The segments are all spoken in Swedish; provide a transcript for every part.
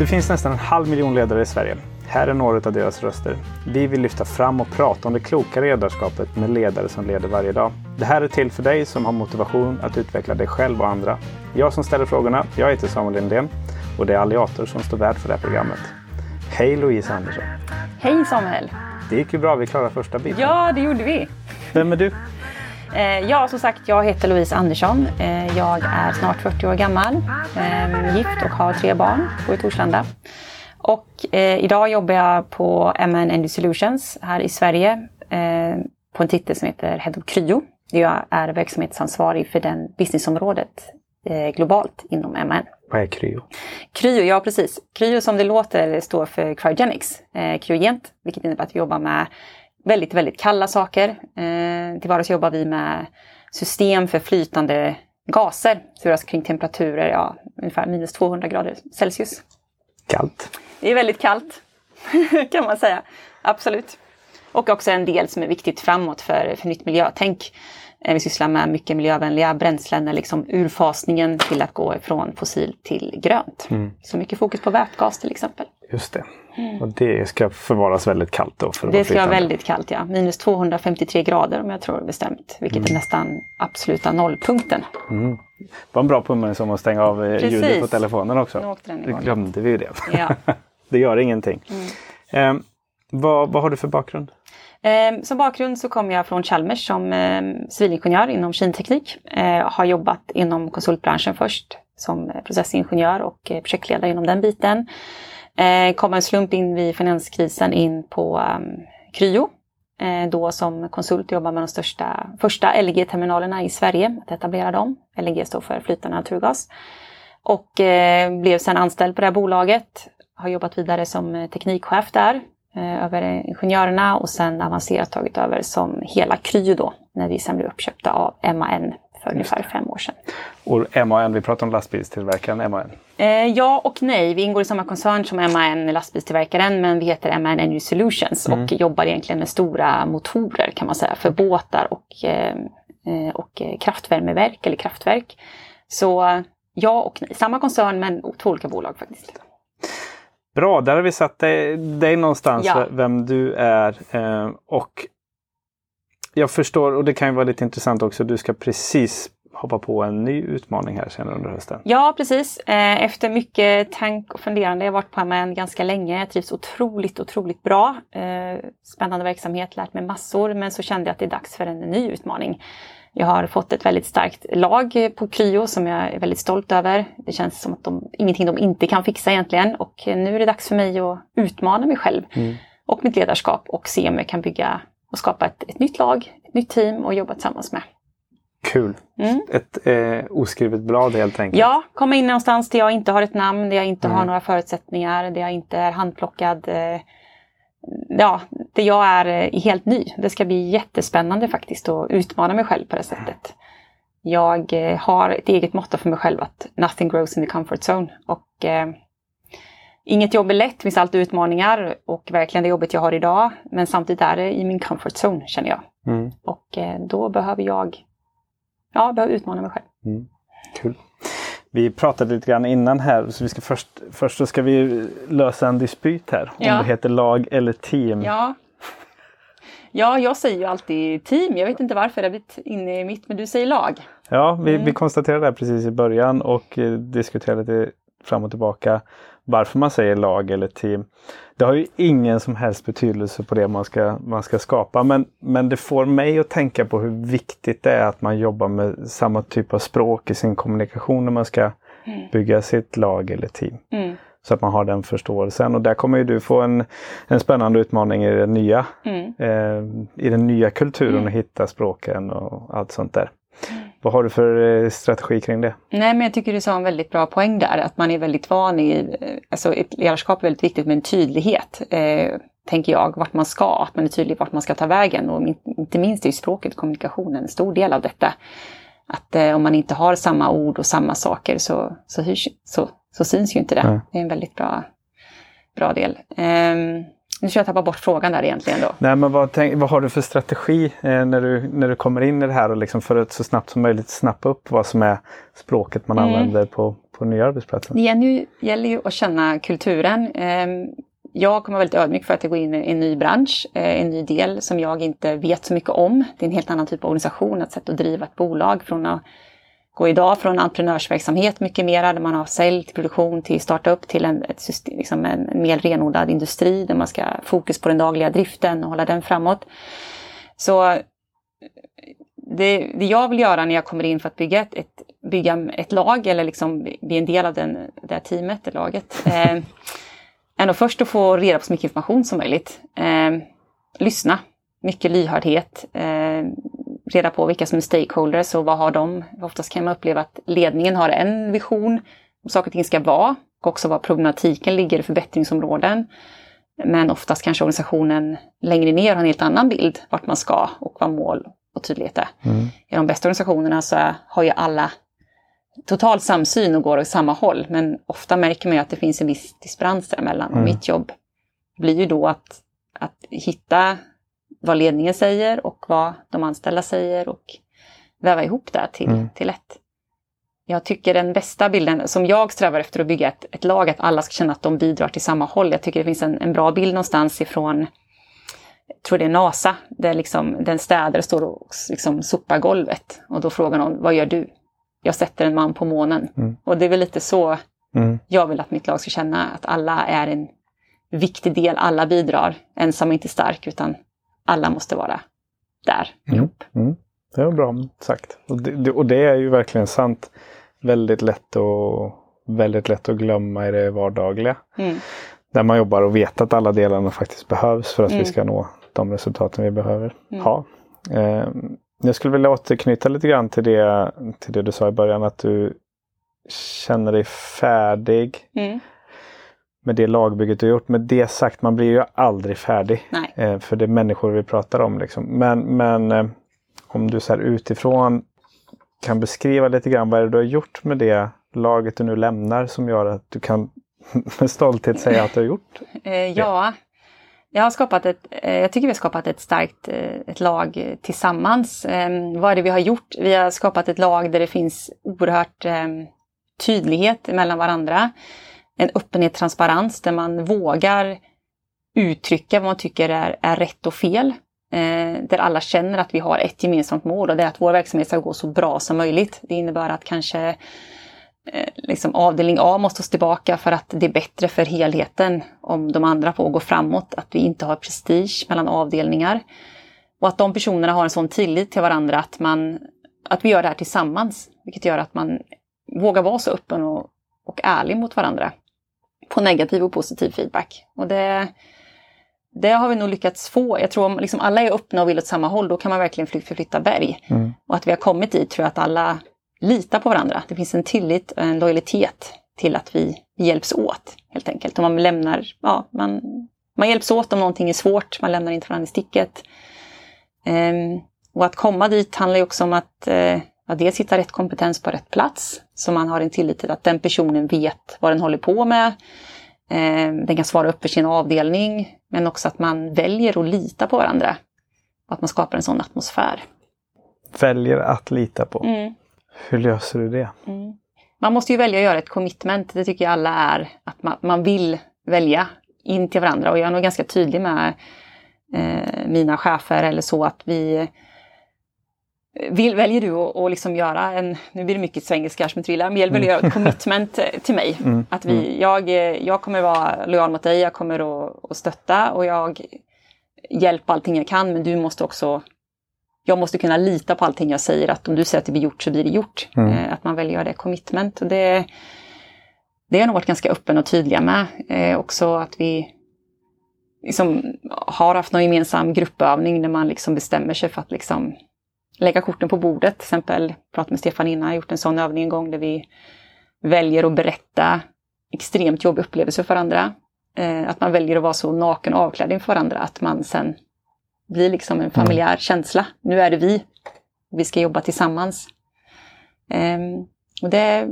Det finns nästan en halv miljon ledare i Sverige. Här är några av deras röster. Vi vill lyfta fram och prata om det kloka ledarskapet med ledare som leder varje dag. Det här är till för dig som har motivation att utveckla dig själv och andra. Jag som ställer frågorna, jag heter Samuel Lindén och det är Alliator som står värd för det här programmet. Hej Louise Andersson! Hej Samuel! Det gick ju bra, vi klarade första biten. Ja, det gjorde vi. Vem är du? Eh, ja, som sagt, jag heter Louise Andersson. Eh, jag är snart 40 år gammal, eh, gift och har tre barn, bor i Torslanda. Och idag jobbar jag på MN Energy Solutions här i Sverige på en titel som heter Head of Cryo. Jag är verksamhetsansvarig för den businessområdet globalt inom MN. Vad är kryo? Kryo, ja precis. Kryo som det låter står för cryogenics, eh, kryogent, vilket innebär att vi jobbar med väldigt, väldigt kalla saker. Eh, till vardags jobbar vi med system för flytande gaser, så rör kring temperaturer, ja, ungefär minus 200 grader Celsius. Kallt. Det är väldigt kallt, kan man säga. Absolut. Och också en del som är viktigt framåt för, för nytt miljötänk. Eh, vi sysslar med mycket miljövänliga bränslen, liksom urfasningen till att gå från fossil till grönt. Mm. Så mycket fokus på vätgas till exempel. Just det. Mm. Och det ska förvaras väldigt kallt då? För det ska vara väldigt kallt ja. Minus 253 grader om jag tror bestämt. Vilket mm. är nästan absoluta nollpunkten. Mm. Var en bra påminnelse om att stänga av eh, Precis. ljudet på telefonen också. Nu glömde vi det. Ja. det gör ingenting. Mm. Eh, vad, vad har du för bakgrund? Eh, som bakgrund så kommer jag från Chalmers som eh, civilingenjör inom kinteknik. Eh, har jobbat inom konsultbranschen först som processingenjör och eh, projektledare inom den biten. Eh, kom en slump in vid finanskrisen in på um, Kryo. Eh, då som konsult jobbar med de största, första LNG-terminalerna i Sverige, att etablera dem. LNG står för flytande naturgas. Och eh, blev sedan anställd på det här bolaget. Har jobbat vidare som eh, teknikchef där över ingenjörerna och sen avancerat tagit över som hela Kryo då när vi sen blev uppköpta av MAN för ungefär fem år sedan. Och MAN, vi pratar om lastbilstillverkaren MAN? Eh, ja och nej, vi ingår i samma koncern som MAN lastbilstillverkaren men vi heter MAN Energy Solutions mm. och jobbar egentligen med stora motorer kan man säga för båtar och, eh, eh och kraftvärmeverk eller kraftverk. Så ja och nej, samma koncern men två olika bolag faktiskt. Bra, där har vi satt dig, dig någonstans, ja. vem du är. Eh, och jag förstår, och det kan ju vara lite intressant också, du ska precis hoppa på en ny utmaning här senare under hösten. Ja, precis. Eh, efter mycket tank och funderande, jag har varit på MN ganska länge, jag trivs otroligt, otroligt bra. Eh, spännande verksamhet, lärt mig massor, men så kände jag att det är dags för en ny utmaning. Jag har fått ett väldigt starkt lag på Kryo som jag är väldigt stolt över. Det känns som att de, ingenting de inte kan fixa egentligen och nu är det dags för mig att utmana mig själv mm. och mitt ledarskap och se om jag kan bygga och skapa ett, ett nytt lag, ett nytt team och jobba tillsammans med. Kul! Mm. Ett eh, oskrivet blad helt enkelt. Ja, komma in någonstans där jag inte har ett namn, där jag inte mm. har några förutsättningar, där jag inte är handplockad. Eh, ja, där jag är eh, helt ny. Det ska bli jättespännande faktiskt att utmana mig själv på det sättet. Jag eh, har ett eget motto för mig själv att nothing grows in the comfort zone. Och eh, Inget jobb är lätt, det finns alltid utmaningar och verkligen det jobbet jag har idag. Men samtidigt är det i min comfort zone känner jag. Mm. Och eh, då behöver jag ja, behöver utmana mig själv. Mm. Kul. Vi pratade lite grann innan här, så vi ska först, först så ska vi lösa en dispyt här. Ja. Om det heter lag eller team. Ja. ja, jag säger ju alltid team. Jag vet inte varför det har blivit inne i mitt, men du säger lag. Ja, vi, mm. vi konstaterade det precis i början och eh, diskuterade fram och tillbaka varför man säger lag eller team. Det har ju ingen som helst betydelse på det man ska, man ska skapa men, men det får mig att tänka på hur viktigt det är att man jobbar med samma typ av språk i sin kommunikation när man ska mm. bygga sitt lag eller team. Mm. Så att man har den förståelsen och där kommer ju du få en, en spännande utmaning i den nya, mm. eh, i den nya kulturen mm. att hitta språken och allt sånt där. Vad har du för eh, strategi kring det? Nej, men jag tycker du sa en väldigt bra poäng där, att man är väldigt van i, eh, alltså ett ledarskap är väldigt viktigt med en tydlighet, eh, tänker jag, vart man ska, att man är tydlig vart man ska ta vägen och inte minst är ju språket, kommunikationen en stor del av detta. Att eh, om man inte har samma ord och samma saker så, så, hyrs, så, så syns ju inte det. Mm. Det är en väldigt bra, bra del. Eh, Nu tror jag tappar bort frågan där egentligen då. Nej, men vad, tänk, vad har du för strategi eh, när, du, när du kommer in i det här och liksom för att så snabbt som möjligt snappa upp vad som är språket man Mm. använder på, på nya arbetsplatsen? Det gäller gäller ju att känna kulturen. Ehm, Jag kommer vara väldigt ödmjuk för att jag går in i en ny bransch, eh, en ny del som jag inte vet så mycket om. Det är en helt annan typ av organisation, ett sätt att driva ett bolag från att gå idag från entreprenörsverksamhet mycket mer, där man har sälj till produktion till startup till en, ett system, liksom en, mer renodlad industri där man ska ha fokus på den dagliga driften och hålla den framåt. Så det, det jag vill göra när jag kommer in för att bygga ett, ett, bygga ett lag eller liksom bli en del av den, det här teamet, det laget, eh, är nog först att få reda på så mycket information som möjligt. Eh, lyssna, mycket lyhördhet, eh, reda på vilka som är stakeholders och vad har de. Oftast kan man uppleva att ledningen har en vision om saker och ting ska vara och också var problematiken ligger i förbättringsområden. Men oftast kanske organisationen längre ner har en helt annan bild vart man ska och vad mål och tydlighet är. Mm. I de bästa organisationerna så har ju alla total samsyn och går åt samma håll. Men ofta märker man ju att det finns en viss disparans däremellan. Och Mm. mitt jobb blir ju då att, att hitta vad ledningen säger och vad de anställda säger och väva ihop det till, Mm. till ett. Jag tycker den bästa bilden, som jag strävar efter att bygga ett, ett lag, att alla ska känna att de bidrar till samma håll. Jag tycker det finns en, en bra bild någonstans ifrån, jag tror det är NASA, där liksom den städare står och liksom sopar golvet. Och då frågar någon, vad gör du? Jag sätter en man på månen. Mm. Och det är väl lite så Mm. jag vill att mitt lag ska känna, att alla är en viktig del, alla bidrar. Ensam är inte stark, utan alla måste vara där. Mm. Mm. Det var bra sagt. Och det, och det är ju verkligen sant. Väldigt lätt, att, väldigt lätt att glömma i det vardagliga. Mm. Där man jobbar och vet att alla delarna faktiskt behövs för att Mm. vi ska nå de resultaten vi behöver Mm. ha. Eh, jag skulle vilja återknyta lite grann till det, till det du sa i början att du känner dig färdig Mm. Med det lagbygget du har gjort. Med det sagt, man blir ju aldrig färdig. Eh, för det är människor vi pratar om. Liksom. Men, men eh, om du så här utifrån kan beskriva lite grann vad är det du har gjort med det laget du nu lämnar som gör att du kan med stolthet säga att du har gjort. Eh, ja, jag har skapat ett, eh, jag tycker vi har skapat ett starkt eh, ett lag tillsammans. Eh, vad är det vi har gjort? Vi har skapat ett lag där det finns oerhört eh, tydlighet mellan varandra. En öppenhet, transparens där man vågar uttrycka vad man tycker är, är rätt och fel. Eh, där alla känner att vi har ett gemensamt mål och det är att vår verksamhet ska gå så bra som möjligt. Det innebär att kanske eh, liksom avdelning A måste stå tillbaka för att det är bättre för helheten om de andra får gå framåt. Att vi inte har prestige mellan avdelningar. Och att de personerna har en sån tillit till varandra att, man, att vi gör det här tillsammans. Vilket gör att man vågar vara så öppen och, och ärlig mot varandra. På negativ och positiv feedback. Och det, det har vi nog lyckats få. Jag tror om liksom alla är öppna och vill åt samma håll, då kan man verkligen fly- förflytta berg. Mm. Och att vi har kommit dit tror jag att alla litar på varandra. Det finns en tillit och en lojalitet till att vi, hjälps åt helt enkelt. Och man lämnar, ja, man, man hjälps åt om någonting är svårt, man lämnar inte varandra i sticket. Ehm, och att komma dit handlar ju också om att eh, ja, dels hitta rätt kompetens på rätt plats. Så man har en tillit till att den personen vet vad den håller på med. Ehm, den kan svara upp för sin avdelning. Men också att man väljer att lita på varandra. Och att man skapar en sån atmosfär. Väljer att lita på. Mm. Hur löser du det? Mm. Man måste ju välja att göra ett commitment, det tycker jag alla är. Att man, man vill välja in till varandra och jag är nog ganska tydlig med eh, mina chefer eller så att vi vill, väljer du att att liksom göra en, nu blir det mycket svengelska som trillar, men väljer du att göra ett commitment eh, till mig. Mm. Att vi, jag, eh, jag kommer vara lojal mot dig, jag kommer att, att stötta och jag hjälper allting jag kan men du måste också jag måste kunna lita på allting jag säger, att om du säger att det blir gjort så blir det gjort. Mm. Eh, att man väljer att göra det commitment. Och det, det har jag nog varit ganska öppen och tydliga med. Eh, också att vi liksom har haft någon gemensam gruppövning där man liksom bestämmer sig för att liksom lägga korten på bordet. Till exempel, pratade med Stefan innan, jag gjort en sån övning en gång där vi väljer att berätta extremt jobbiga upplevelser för varandra. Eh, att man väljer att vara så naken och avklädd inför varandra att man sen blir liksom en familjär känsla. Nu är det vi. Vi ska jobba tillsammans. Ehm, och det,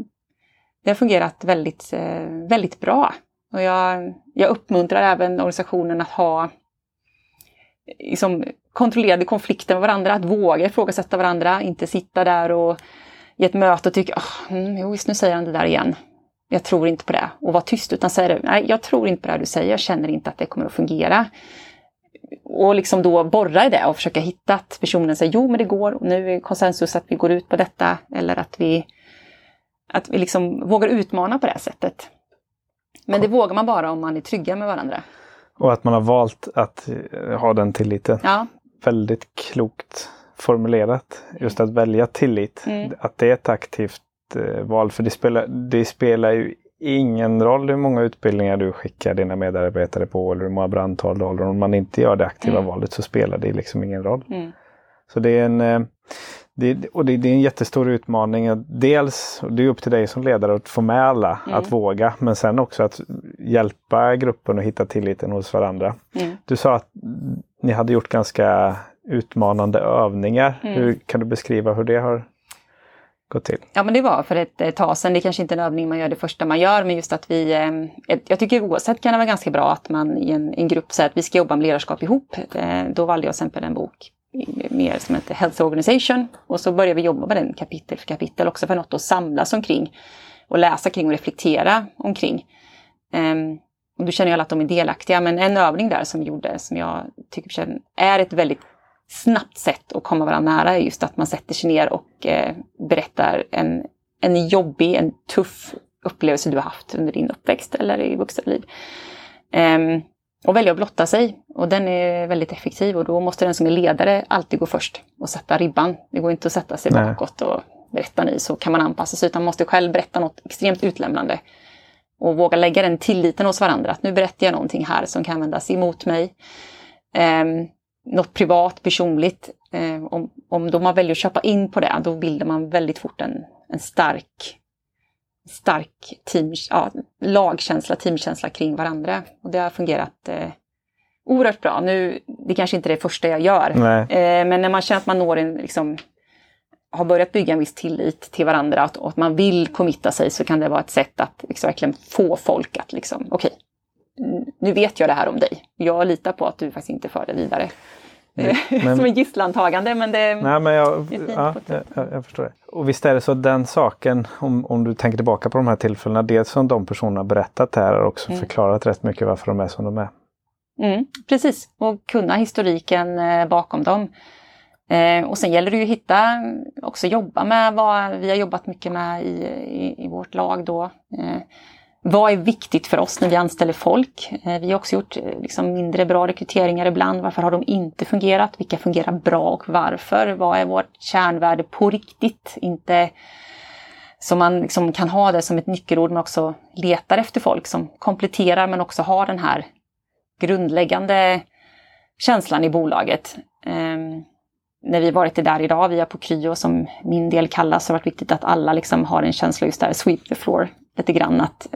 det har fungerat väldigt, eh, väldigt bra. Och jag, jag uppmuntrar även organisationen att ha liksom, kontrollerade konflikter med varandra, att våga ifrågasätta varandra, inte sitta där och i ett möte och tycka, oh, jo visst nu säger han det där igen. Jag tror inte på det. Och vara tyst utan säga nej jag tror inte på det du säger, jag känner inte att det kommer att fungera. Och liksom då borra i det och försöka hitta att personen säger jo men det går, och nu är konsensus att vi går ut på detta eller att vi, att vi liksom vågar utmana på det sättet. Men det vågar man bara om man är trygga med varandra. Och att man har valt att ha den tilliten. Ja. Väldigt klokt formulerat. Just att välja tillit. Mm. Att det är ett aktivt eh, val. För det spelar, det spelar ju ingen roll hur många utbildningar du skickar dina medarbetare på eller hur många brandtal du håller. Om man inte gör det aktiva Mm. valet så spelar det liksom ingen roll. Mm. Så det är en, eh, det, och det, det är en jättestor utmaning. Dels, och det är upp till dig som ledare att få med alla Mm. att våga. Men sen också att hjälpa gruppen att hitta tilliten hos varandra. Mm. Du sa att ni hade gjort ganska utmanande övningar. Mm. Hur, kan du beskriva hur det har gått till? Ja men det var för ett tag sedan, det är kanske inte är en övning man gör det första man gör, men just att vi, eh, jag tycker oavsett kan det vara ganska bra att man i en, en grupp säger att vi ska jobba med ledarskap ihop. Eh, Då valde jag till exempel en bok mer som heter Health Organization och så började vi jobba med den kapitel för kapitel också för något att samlas omkring och läsa kring och reflektera omkring. Um, och du känner ju alla att de är delaktiga, men en övning där som vi gjorde som jag tycker är ett väldigt snabbt sätt att komma varandra nära är just att man sätter sig ner och eh, berättar en, en jobbig, en tuff upplevelse du har haft under din uppväxt eller i vuxenliv. Um, och välja att blotta sig. Och den är väldigt effektiv och då måste den som är ledare alltid gå först och sätta ribban. Det går inte att sätta sig Nej. bakåt och berätta ni så kan man anpassa sig utan man måste själv berätta något extremt utlämnande. Och våga lägga den tilliten hos varandra att nu berättar jag någonting här som kan användas emot mig. Ehm, något privat, personligt. Eh, om, om då man väljer att köpa in på det, då bildar man väldigt fort en, en stark, stark team, ja, lagkänsla, teamkänsla kring varandra. Och det har fungerat eh, oerhört bra. Nu, det kanske inte är det första jag gör, eh, men när man känner att man når en, liksom, har börjat bygga en viss tillit till varandra och, och att man vill committa sig så kan det vara ett sätt att liksom, verkligen få folk att liksom, okej, mm, nu vet jag det här om dig. Jag litar på att du faktiskt inte för det vidare. men- Som en gisslantagande, men det... Nej, men jag, är fint ja, ett jag, jag förstår det. Och visst är det så att den saken, om, om du tänker tillbaka på de här tillfällena, det som de personerna berättat här har också Mm. förklarat rätt mycket varför de är som de är. Mm, precis, och kunna historiken eh, bakom dem. Eh, och sen gäller det ju att hitta, också jobba med vad vi har jobbat mycket med i, i, i vårt lag då. Eh, vad är viktigt för oss när vi anställer folk? Eh, vi har också gjort eh, liksom, mindre bra rekryteringar ibland. Varför har de inte fungerat? Vilka fungerar bra och varför? Vad är vårt kärnvärde på riktigt? Inte så man liksom kan ha det som ett nyckelord men också letar efter folk som kompletterar men också har den här grundläggande känslan i bolaget. Um, när vi varit där idag, vi är på Kryo som min del kallas, så har det varit viktigt att alla liksom har en känsla just där, sweep the floor, lite grann att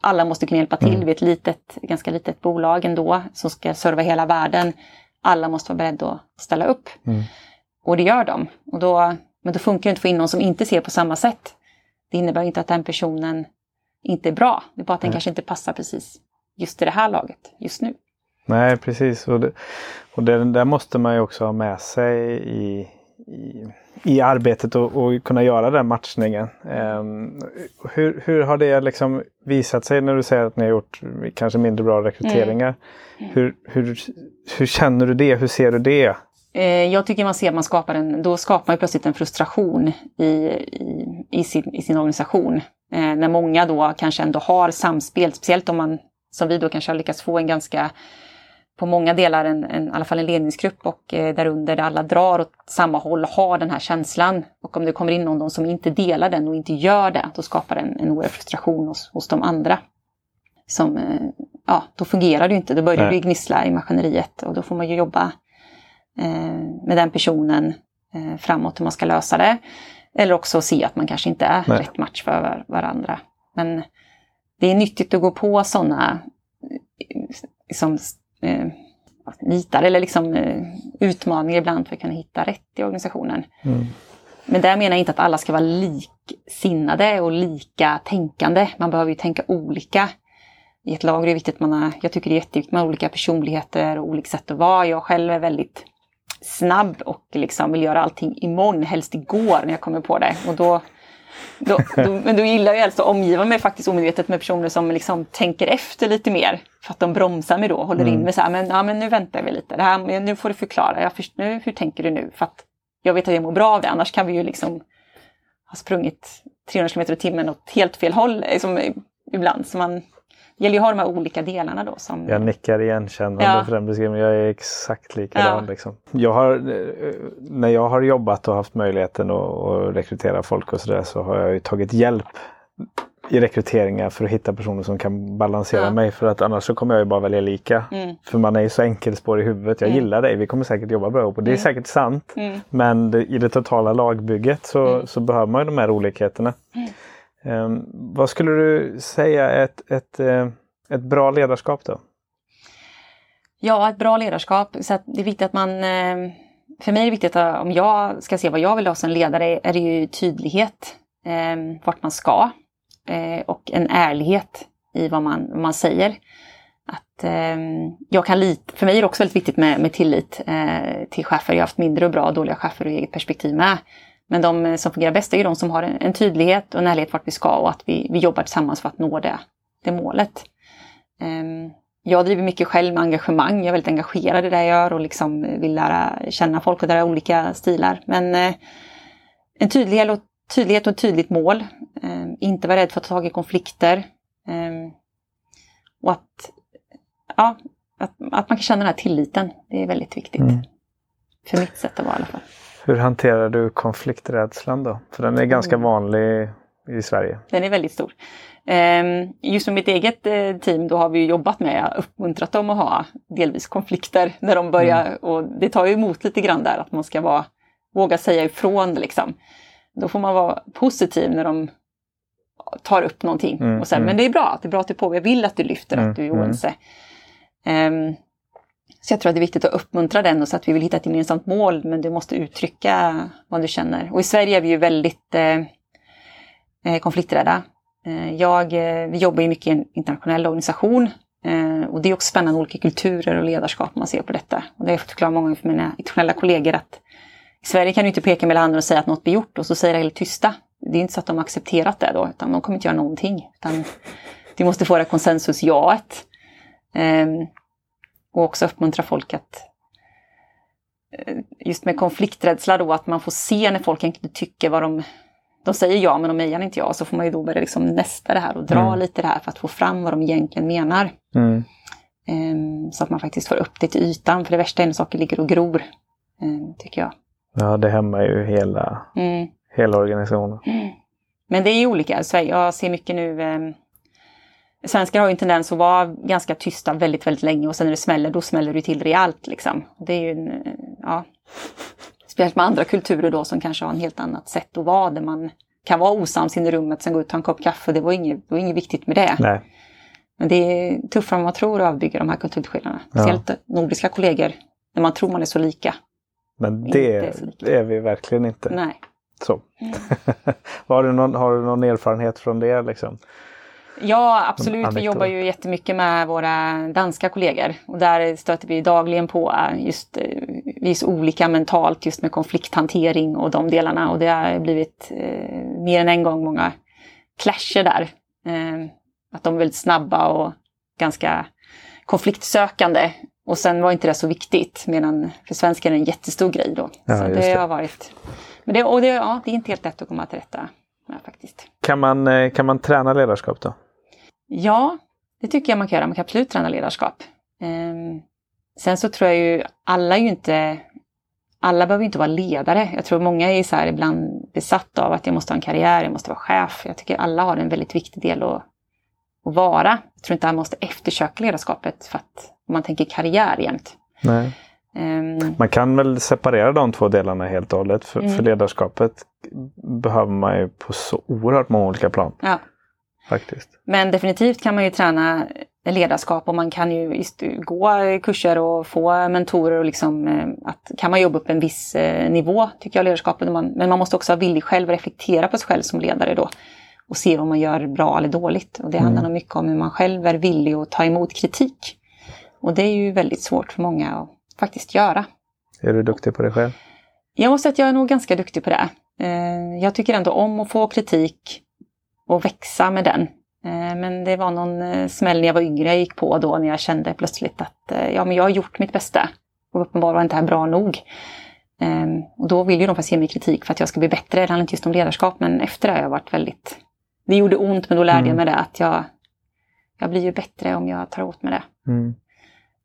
alla måste kunna hjälpa till. Mm. Vi är ett litet, ganska litet bolag ändå som ska serva hela världen. Alla måste vara beredda att ställa upp. Mm. Och det gör de. Och då, men då funkar det inte att få in någon som inte ser på samma sätt. Det innebär inte att den personen inte är bra. Det är bara att den Nej. kanske inte passar precis just i det här laget just nu. Nej, precis. Och det, och det där måste man ju också ha med sig i, i, i arbetet och, och kunna göra den matchningen. Ehm, hur, hur har det liksom visat sig när du säger att ni har gjort kanske mindre bra rekryteringar? Hur, hur, hur känner du det? Hur ser du det? Eh, Jag tycker man ser att man skapar en, då skapar man plötsligt en frustration i, i, i, sin, i sin organisation. Eh, när många då kanske ändå har samspel, speciellt om man som vi då kanske har lyckats få en ganska, på många delar en, en, i alla fall en ledningsgrupp och eh, därunder där alla drar åt samma håll och har den här känslan. Och om det kommer in någon som inte delar den och inte gör det, då skapar det en, en oerhörd frustration hos, hos de andra. Som, eh, ja, då fungerar det ju inte, då börjar Nej. det gnissla i maskineriet och då får man ju jobba eh, med den personen eh, framåt hur man ska lösa det. Eller också se att man kanske inte är Nej. rätt match för var- varandra. Men det är nyttigt att gå på sådana liksom, eh, nitar eller liksom, eh, utmaningar ibland för att kunna hitta rätt i organisationen. Mm. Men där menar jag inte att alla ska vara liksinnade och lika tänkande. Man behöver ju tänka olika. i ett lag är det viktigt att man har, jag tycker det är jätteviktigt med olika personligheter och olika sätt att vara. Jag själv är väldigt snabb och liksom vill göra allting imorgon, helst igår när jag kommer på det. Och då, då, då, men då gillar jag alltså att omgiva mig faktiskt omedvetet med personer som liksom tänker efter lite mer. För att de bromsar mig då, håller mm. in mig så här, men, ja, men nu väntar vi lite, det här, nu får du förklara, jag först, nu, hur tänker du nu? För att jag vet att jag mår bra av det, annars kan vi ju liksom ha sprungit 300 km i timmen åt helt fel håll liksom, ibland. Så man, det gäller ju att ha de här olika delarna då. Som... Jag nickar igenkännande ja. för den beskrivningen. Jag är exakt likadan. Ja. Liksom. Jag har, eh, när jag har jobbat och haft möjligheten att, rekrytera folk och sådär så har jag tagit hjälp i rekryteringar för att hitta personer som kan balansera ja. mig. För att annars så kommer jag ju bara välja lika. Mm. För man är ju så enkelspår i huvudet. Jag mm. gillar dig, vi kommer säkert jobba bra ihop. Och det är mm. säkert sant. Mm. Men det, i det totala lagbygget så, mm. så behöver man ju de här olikheterna. Um, vad skulle du säga är ett, ett, ett, ett bra ledarskap då? Ja, ett bra ledarskap. Så det är viktigt att man ehm, för mig är det viktigt att om jag ska se vad jag vill ha som ledare är det ju tydlighet eh, vart man ska eh, och en ärlighet i vad man, vad man säger. Att, eh, jag kan lita, för mig är det också väldigt viktigt med, med tillit eh, till chefer. Jag har haft mindre och bra och dåliga chefer ur eget perspektiv med. Men de som fungerar bäst är ju de som har en, en tydlighet och en ärlighet vart vi ska och att vi, vi jobbar tillsammans för att nå det, det målet. Um, jag driver mycket själv med engagemang. Jag är väldigt engagerad i det jag gör och liksom vill lära känna folk och där olika stilar. Men eh, en tydlighet och, tydlighet och ett tydligt mål. Eh, inte vara rädd för att ta tag i konflikter. Eh, och att, ja, att, att, man kan känna den här tilliten. Det är väldigt viktigt. Mm. För mitt sätt att vara i alla fall. Hur hanterar du konflikträdslan då? För den är ganska mm. vanlig i Sverige. Den är väldigt stor. Ehm, just med mitt eget eh, team då har vi jobbat med att uppmuntra dem att ha delvis konflikter när de börjar. Mm. Och det tar ju emot lite grann där att man ska vara, våga säga ifrån. Liksom. Då får man vara positiv när de tar upp någonting. Mm, och sen, mm. Men det är bra, det är bra att du på. Jag vill att du lyfter mm, att du är mm. oense. Um, så jag tror att det är viktigt att uppmuntra den och så att vi vill hitta ett gemensamt mål men du måste uttrycka vad du känner. Och i Sverige är vi ju väldigt eh, eh konflikträdda. Eh, jag, eh, vi jobbar ju mycket i en internationell organisation eh, och det är också spännande olika kulturer och ledarskap man ser på detta. Och det har jag fått förklara många gånger för mina internationella kollegor att i Sverige kan du inte peka med handen och säga att något blir gjort och så säger det helt tysta. Det är inte så att de har accepterat det då, utan de kommer inte göra någonting. Utan du måste få det konsensus-jaet. Ehm, och också uppmuntra folk att just med konflikträdsla då, att man får se när folk inte tycker vad de de säger ja men de mejar inte ja, så får man ju då börja liksom nästa det här och dra mm. lite det här för att få fram vad de egentligen menar. Mm. Um, så att man faktiskt får upp det till ytan, för det värsta är när saker ligger och gror, um, tycker jag. Ja, det hämmar ju hela, mm. hela organisationen. Mm. Men det är ju olika, så jag ser mycket nu um, Svenskar har ju en tendens att vara ganska tysta väldigt, väldigt länge och sen när det smäller, då smäller det till rejält. Liksom. Det är ju en, eh, ja, Speciellt med andra kulturer då som kanske har en helt annat sätt att vara där man kan vara osams inne i rummet, sen gå ut och ta en kopp kaffe. Det var inget, det var inget viktigt med det. Nej. Men det är tuffare än man tror att avbygga de här kulturskillnaderna. Speciellt ja. nordiska kollegor, när man tror man är så lika. Men det är, är, vi verkligen inte. Nej. Så. Mm. har, du någon, har du någon erfarenhet från det? Liksom? Ja, absolut. Vi jobbar ju jättemycket med våra danska kollegor och där stöter vi dagligen på just eh, vi är så olika mentalt just med konflikthantering och de delarna och det har blivit eh, mer än en gång många clasher där. Eh, att de är väldigt snabba och ganska konfliktsökande. Och sen var inte det så viktigt, medan för svenskar är det en jättestor grej då. Ja, så det, det, har varit... Men det, och det, ja, det är inte helt lätt att komma till rätta med faktiskt. Kan man, eh, kan man träna ledarskap då? Ja, det tycker jag man kan göra. Man kan absolut träna ledarskap. Um, sen så tror jag ju, alla är ju inte, alla behöver inte vara ledare. Jag tror många är så här ibland besatt av att jag måste ha en karriär, jag måste vara chef. Jag tycker alla har en väldigt viktig del att, att vara. Jag tror inte alla måste eftersöka ledarskapet för att man tänker karriär jämt. Nej. Um, man kan väl separera de två delarna helt och hållet. För, mm. för ledarskapet behöver man ju på så oerhört många olika plan. Ja. Faktiskt. Men definitivt kan man ju träna ledarskap och man kan ju gå kurser och få mentorer och liksom eh, att kan man jobba upp en viss eh, nivå tycker jag ledarskapet. Men man måste också vara villig själv att reflektera på sig själv som ledare då. och se vad man gör bra eller dåligt. Och det handlar nog mycket om hur man själv är villig att ta emot kritik. Och det är ju väldigt svårt för många att faktiskt göra. Är du duktig på det själv? Jag måste säga att jag är nog ganska duktig på det. Eh, jag tycker ändå om att få kritik och växa med den. Eh, men det var någon eh, smäll när jag var yngre jag gick på då när jag kände plötsligt att ja, men jag har gjort mitt bästa. Och uppenbarligen var inte det här bra nog. Och då vill ju de faktiskt ge mig kritik för att jag ska bli bättre. Det handlar inte just om ledarskap men efter det har jag varit väldigt... Det gjorde ont men då lärde mm. jag mig det att jag, jag blir ju bättre om jag tar åt mig det. Mm.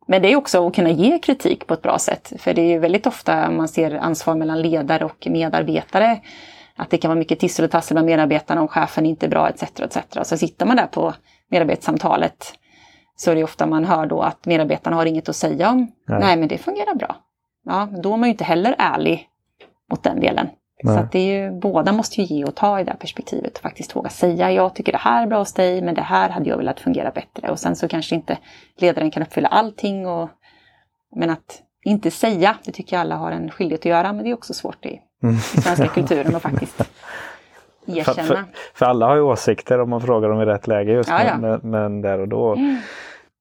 Men det är också att kunna ge kritik på ett bra sätt. För det är ju väldigt ofta man ser ansvar mellan ledare och medarbetare. Att det kan vara mycket tissel och tassel med medarbetarna om chefen inte är bra etc. etc. Så sitter man där på medarbetssamtalet så är det ofta man hör då att medarbetarna har inget att säga om. Nej, Nej men det fungerar bra. Ja, då är man ju inte heller ärlig mot den delen. Nej. Så att det är ju, båda måste ju ge och ta i det här perspektivet och faktiskt våga säga jag tycker det här är bra hos dig men det här hade jag velat fungera bättre. Och sen så kanske inte ledaren kan uppfylla allting. Och, men att inte säga, det tycker jag alla har en skyldighet att göra men det är också svårt i, mm. i svenska kulturen att faktiskt erkänna. För, för, för, alla har ju åsikter om man frågar dem i rätt läge just ja, ja. Men, men, där och då. Mm.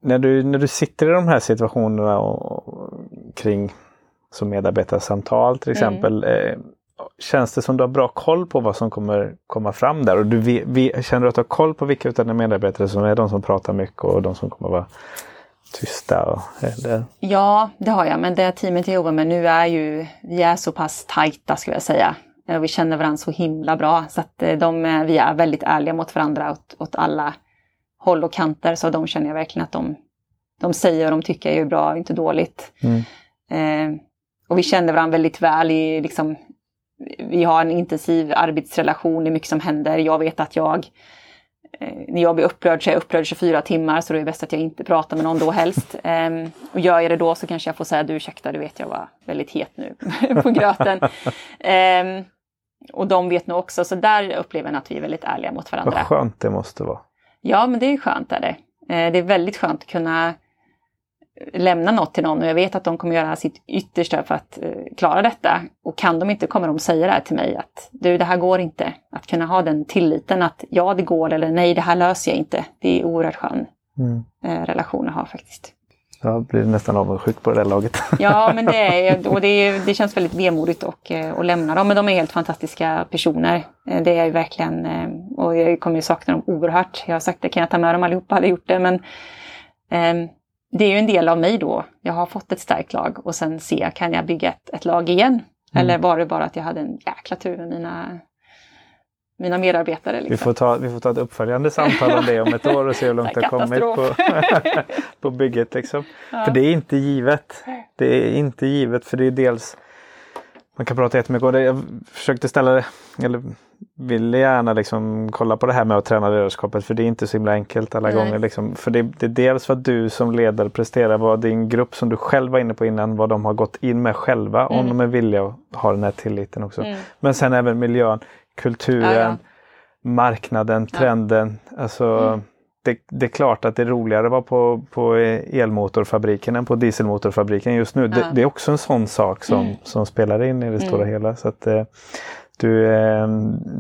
När, du, när du sitter i de här situationerna och, och kring som medarbetarsamtal till mm. exempel. Mm känns det som du har bra koll på vad som kommer komma fram där? Och du vi, vi, känner du att du har koll på vilka av dina medarbetare som är de som pratar mycket och de som kommer vara tysta? Och, eller? Ja, det har jag. Men det teamet jag jobbar med nu är ju, vi är så pass tajta skulle jag säga. Vi känner varandra så himla bra så att eh, de, vi är väldigt ärliga mot varandra åt, åt alla håll och kanter. Så de känner jag verkligen att de, de säger vad de tycker är bra, inte dåligt. Mm. Eh, och vi känner varandra väldigt väl i liksom, vi har en intensiv arbetsrelation, det är mycket som händer. Jag vet att jag, eh, när jag blir upprörd så är jag upprörd 24 timmar så det är bäst att jag inte pratar med någon då helst. Eh, och gör jag det då så kanske jag får säga du ursäkta, du vet jag var väldigt het nu på gröten. Eh, och de vet nog också, så där upplever jag att vi är väldigt ärliga mot varandra. Vad skönt det måste vara. Ja, men det är skönt. Är det. Eh, det är väldigt skönt att kunna lämna något till någon och jag vet att de kommer göra sitt yttersta för att eh, klara detta. Och kan de inte kommer de säga det här till mig att du, det här går inte. Att kunna ha den tilliten att ja, det går eller nej, det här löser jag inte. Det är oerhört skön mm. eh, relation att ha faktiskt. Jag blir nästan avundsjuk på det där laget. Ja, men det, är, och det, det känns väldigt vemodigt att, eh, att lämna dem. Men de är helt fantastiska personer. Det är ju verkligen, och jag kommer ju sakna dem oerhört. Jag har sagt det, kan jag ta med dem allihopa, hade gjort det. Men eh, det är ju en del av mig då. Jag har fått ett starkt lag och sen se, kan jag bygga ett, ett lag igen? Mm. Eller var det bara att jag hade en jäkla tur med mina, mina medarbetare? Liksom. Vi, får ta, vi får ta ett uppföljande samtal om det om ett år och se hur långt det har kommit på, på bygget. Liksom. Ja. För det är inte givet. Det är inte givet för det är dels man kan prata jättemycket om det. Jag försökte ställa det, eller ville gärna liksom kolla på det här med att träna ledarskapet för det är inte så himla enkelt alla Nej. gånger. Liksom. För det, det, är dels att du som ledare presterar vad din grupp som du själv var inne på innan, vad de har gått in med själva mm. om de är villiga att ha den här tilliten också. Mm. Men sen även miljön, kulturen, ja, ja. marknaden, trenden. Alltså, mm det, det, är klart att det är roligare att vara på, på elmotorfabriken än på dieselmotorfabriken just nu. Ja. Det, det, är också en sån sak som, mm. som spelar in i det mm. stora hela. Så att, eh, du, eh,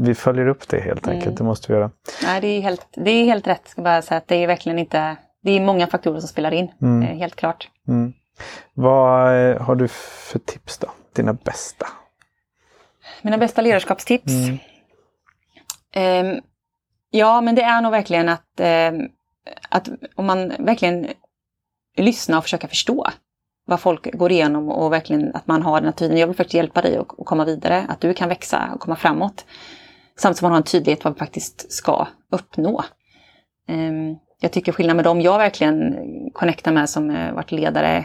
vi följer upp det helt enkelt, mm. det måste vi göra. Nej, det, är helt, det är helt rätt, ska bara säga att det är verkligen inte, det är många faktorer som spelar in, mm. eh, helt klart. Mm. Vad eh, har du för tips då? Dina bästa? Mina bästa ledarskapstips? Um, Ja, men det är nog verkligen att, eh, att om man verkligen lyssnar och försöker förstå vad folk går igenom och verkligen att man har den här. Jag vill faktiskt hjälpa dig att, komma vidare, att du kan växa och komma framåt. Samtidigt som man har en tydlighet vad vi faktiskt ska uppnå. Eh, jag tycker skillnad med dem jag verkligen connectar med som eh, varit ledare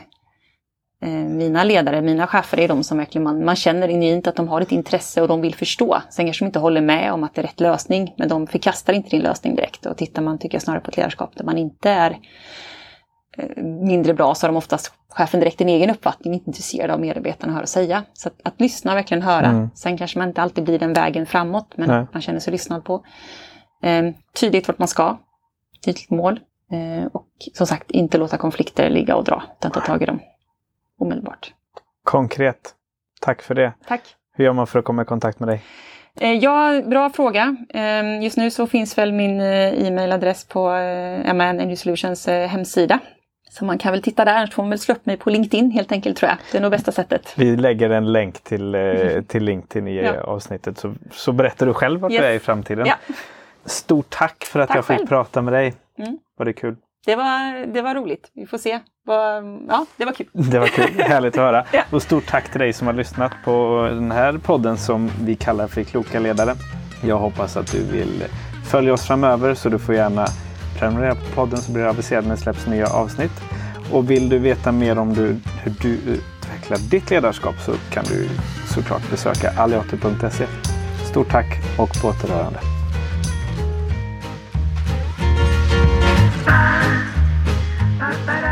mina ledare, mina chefer är de som verkligen man, man känner genuint att de har ett intresse och de vill förstå. Sen kanske de inte håller med om att det är rätt lösning, men de förkastar inte din lösning direkt. Och tittar man, tycker jag, snarare på ett ledarskap där man inte är eh, mindre bra så har de oftast chefen direkt en egen uppfattning, inte intresserad av medarbetarna har att säga. Så att, att lyssna och verkligen höra. Mm. Sen kanske man inte alltid blir den vägen framåt, men Nej. man känner sig lyssnad på. Eh, tydligt vart man ska, tydligt mål. Eh, och som sagt, inte låta konflikter ligga och dra, utan ta tag i dem omedelbart. Konkret. Tack för det. Tack. Hur gör man för att komma i kontakt med dig? Eh, ja, bra fråga. Eh, just nu så finns väl min eh, e-mailadress på MAN Energy Solutions hemsida. Så man kan väl titta där, så får man väl slå upp mig på LinkedIn helt enkelt tror jag. Det är nog bästa sättet. Vi lägger en länk till, till LinkedIn i ja. avsnittet så, så berättar du själv vart yes. du är i framtiden. Ja. Stort tack för att tack jag fick själv. prata med dig. Mm. Var det kul? det var, det var roligt. Vi får se. Ja, det var kul. Det var kul. Härligt att höra. Och stort tack till dig som har lyssnat på den här podden som vi kallar för Kloka ledare. Jag hoppas att du vill följa oss framöver så du får gärna prenumerera på podden så blir du aviserad när det släpps nya avsnitt. Och vill du veta mer om du, hur du utvecklar ditt ledarskap så kan du såklart besöka alliater.se. Stort tack och på återhörande. Hasta